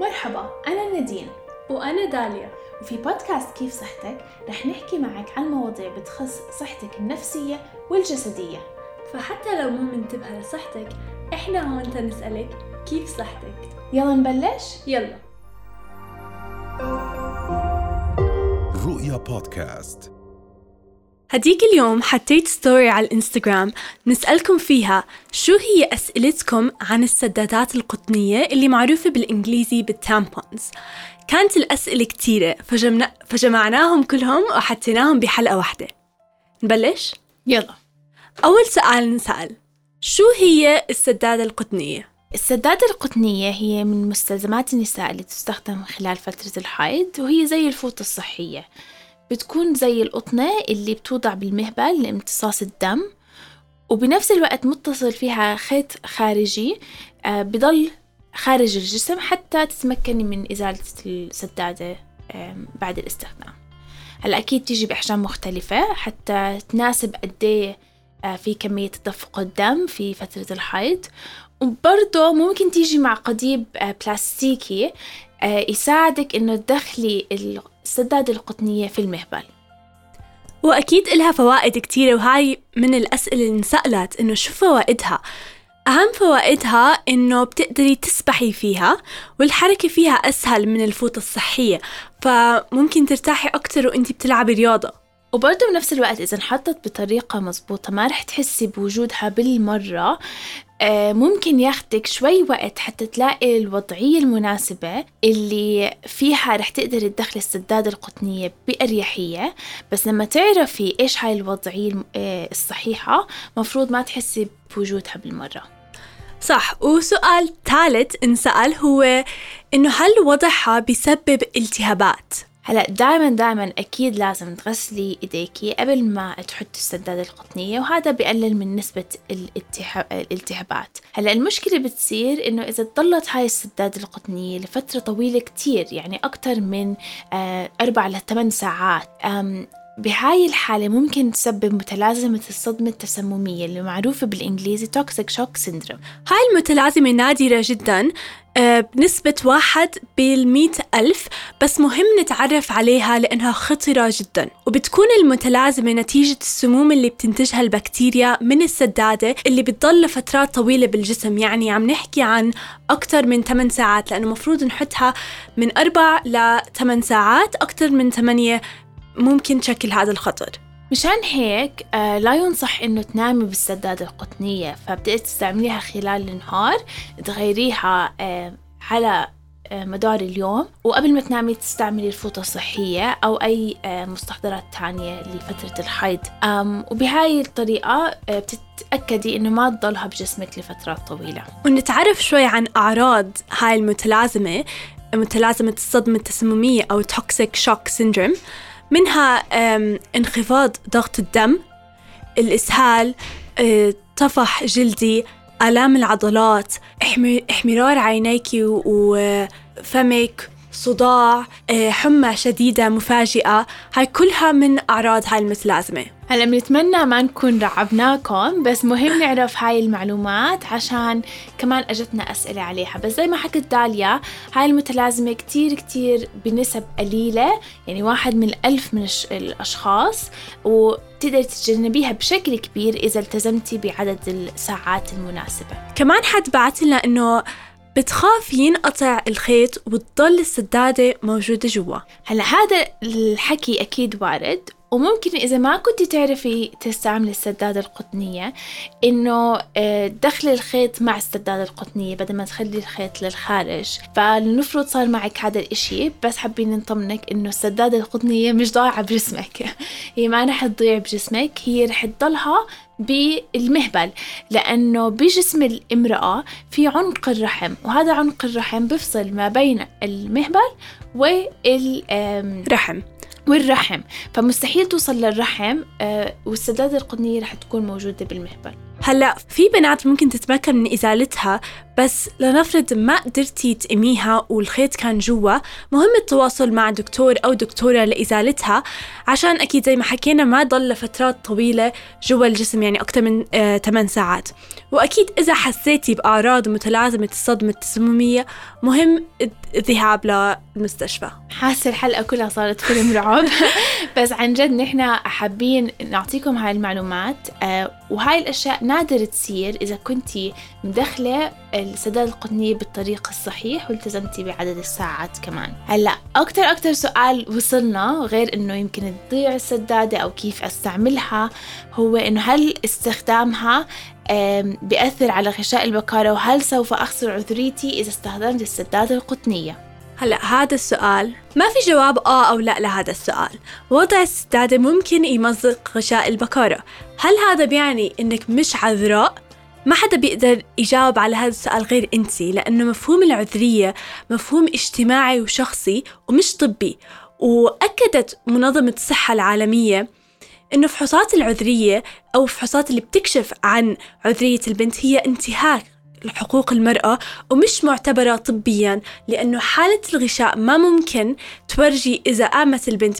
مرحبا أنا نادين. وأنا داليا. وفي بودكاست كيف صحتك؟ رح نحكي معك عن مواضيع بتخص صحتك النفسية والجسدية. فحتى لو مو منتبهة لصحتك إحنا هون تنسألك كيف صحتك؟ يلا نبلش؟ يلا. رؤيا بودكاست. هديك اليوم حطيت ستوري على الانستغرام نسألكم فيها شو هي أسئلتكم عن السدادات القطنية اللي معروفة بالإنجليزي بالتامبونز كانت الأسئلة كتيرة فجمنا فجمعناهم كلهم وحطيناهم بحلقة واحدة نبلش؟ يلا أول سؤال نسأل شو هي السدادة القطنية؟ السدادة القطنية هي من مستلزمات النساء اللي تستخدم خلال فترة الحيض وهي زي الفوطة الصحية بتكون زي القطنة اللي بتوضع بالمهبل لامتصاص الدم وبنفس الوقت متصل فيها خيط خارجي آه، بضل خارج الجسم حتى تتمكني من إزالة السدادة بعد الاستخدام. هلأ أكيد تيجي بأحجام مختلفة حتى تناسب قديه آه، في كمية تدفق الدم في فترة الحيض. وبرضه ممكن تيجي مع قضيب آه، بلاستيكي يساعدك إنه تدخلي السدادة القطنية في المهبل. وأكيد إلها فوائد كتيرة وهاي من الأسئلة اللي انسألت إنه شو فوائدها؟ أهم فوائدها إنه بتقدري تسبحي فيها والحركة فيها أسهل من الفوطة الصحية فممكن ترتاحي أكتر وإنتي بتلعبي رياضة. وبرضه بنفس الوقت إذا انحطت بطريقة مزبوطة ما رح تحسي بوجودها بالمرة. ممكن ياخدك شوي وقت حتى تلاقي الوضعية المناسبة اللي فيها رح تقدري تدخلي السدادة القطنية بأريحية بس لما تعرفي إيش هاي الوضعية آه، الصحيحة مفروض ما تحسي بوجودها بالمرة صح وسؤال ثالث انسأل هو إنه هل وضعها بيسبب التهابات؟ هلا دائما دائما أكيد لازم تغسلي إيديكي قبل ما تحطي السدادة القطنية وهذا بقلل من نسبة الالتها- الالتهابات. هلا المشكلة بتصير إنه إذا ضلت هاي السدادة القطنية لفترة طويلة كتير يعني أكتر من آه، أربع لثمان ساعات بهاي الحالة ممكن تسبب متلازمة الصدمة التسممية اللي معروفة بالإنجليزي toxic shock syndrome هاي المتلازمة نادرة جدا آه، بنسبة واحد بالمئة ألف بس مهم نتعرف عليها لأنها خطرة جدا. وبتكون المتلازمة نتيجة السموم اللي بتنتجها البكتيريا من السدادة اللي بتضل لفترات طويلة بالجسم. يعني عم نحكي عن أكتر من 8 ساعات لأنه مفروض نحطها من 4 ل 8 ساعات أكتر من 8 ممكن تشكل هذا الخطر. مشان هيك آه لا ينصح إنه تنامي بالسدادة القطنية فبدأت تستعمليها خلال النهار تغيريها آه على آه مدار اليوم. وقبل ما تنامي تستعملي الفوطة الصحية أو أي مستحضرات تانية لفترة الحيض. وبهاي الطريقة بتتأكدي إنه ما تضلها بجسمك لفترات طويلة. ونتعرف شوي عن أعراض هاي المتلازمة متلازمة الصدمة التسممية أو toxic shock syndrome منها انخفاض ضغط الدم الإسهال أه، طفح جلدي آلام العضلات احم- إحمرار عينيك وفمك صداع أه، حمى شديدة مفاجئة هاي كلها من أعراض هاي المتلازمة. هلا بنتمنى ما نكون رعبناكم بس مهم نعرف هاي المعلومات عشان كمان أجتنا أسئلة عليها. بس زي ما حكت داليا هاي المتلازمة كتير كتير بنسب قليلة يعني واحد من الألف من الأشخاص وتقدري تتجنبيها بشكل كبير إذا التزمتي بعدد الساعات المناسبة. كمان حد بعت لنا إنه بتخاف ينقطع الخيط وتضل السدادة موجودة جوا. هلا هذا الحكي أكيد وارد وممكن إذا ما كنت تعرفي تستعملي السدادة القطنية إنه آه، تدخلي الخيط مع السدادة القطنية بدل ما تخلي الخيط للخارج. فلنفرض صار معك هذا الإشي بس حابين نطمنك إنه السدادة القطنية مش ضايعة بجسمك. هي ما رح تضيع بجسمك هي رح تضلها بالمهبل. لأنه بجسم الامرأة في عنق الرحم وهذا عنق الرحم بفصل ما بين المهبل وال آم، رحم. والرحم. فمستحيل توصل للرحم آه، والسدادة القطنية رح تكون موجودة بالمهبل. هلا في بنات ممكن تتمكن من إزالتها بس لنفرض ما قدرتي تقميها والخيط كان جوا مهم التواصل مع دكتور أو دكتورة لإزالتها عشان أكيد زي ما حكينا ما ضل لفترات طويلة جوا الجسم يعني أكثر من آه 8 ساعات. وأكيد إذا حسيتي بأعراض متلازمة الصدمة التسممية مهم الذهاب للمستشفى. حاسة الحلقة كلها صارت فيلم رعب. بس عن جد نحن حابين نعطيكم هاي المعلومات. آه وهاي الأشياء نادر تصير إذا كنتي مدخلة السداد القطنية بالطريقة الصحيح والتزمتي بعدد الساعات كمان. هلا أكتر أكتر سؤال وصلنا غير إنه يمكن تضيع السدادة أو كيف أستعملها هو إنه هل استخدامها بيأثر على غشاء البكارة؟ وهل سوف أخسر عذريتي إذا استخدمت السدادة القطنية؟ هلا هذا السؤال. ما في جواب آه أو لا لهذا السؤال؟ وضع السدادة ممكن يمزق غشاء البكارة. هل هذا بيعني إنك مش عذراء؟ ما حدا بيقدر يجاوب على هذا السؤال غير انتي لأنه مفهوم العذرية مفهوم اجتماعي وشخصي ومش طبي. وأكدت منظمة الصحة العالمية إنه فحوصات العذرية أو فحوصات اللي بتكشف عن عذرية البنت هي انتهاك حقوق المرأة ومش معتبرة طبيا لأنه حالة الغشاء ما ممكن تورجي إذا قامت البنت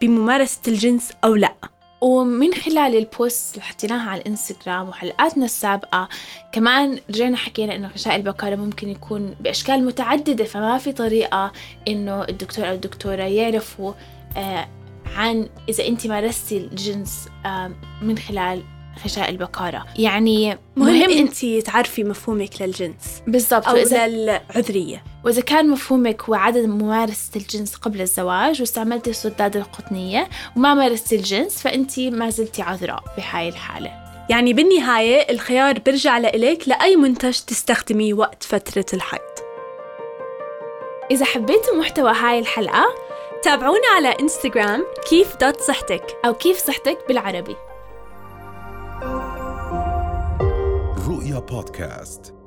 بممارسة الجنس أو لا. ومن خلال البوست اللي حطيناها على الإنستغرام وحلقاتنا السابقة كمان رجعنا حكينا إنه غشاء البكارة ممكن يكون بأشكال متعددة فما في طريقة إنه الدكتور أو الدكتورة يعرفوا آه عن إذا أنت مارستي الجنس من خلال غشاء البكارة يعني مهم, مهم أنت تعرفي مفهومك للجنس بالضبط. أو وإذا للعذرية. وإذا كان مفهومك هو عدد ممارسة الجنس قبل الزواج واستعملتي السدادة القطنية وما مارستي الجنس فأنت ما زلتي عذراء بهاي الحالة. يعني بالنهاية الخيار برجع لإلك لأي منتج تستخدميه وقت فترة الحيض. إذا حبيتوا محتوى هاي الحلقة تابعونا على انستغرام كيف دوت صحتك. أو كيف صحتك بالعربي. بودكاست.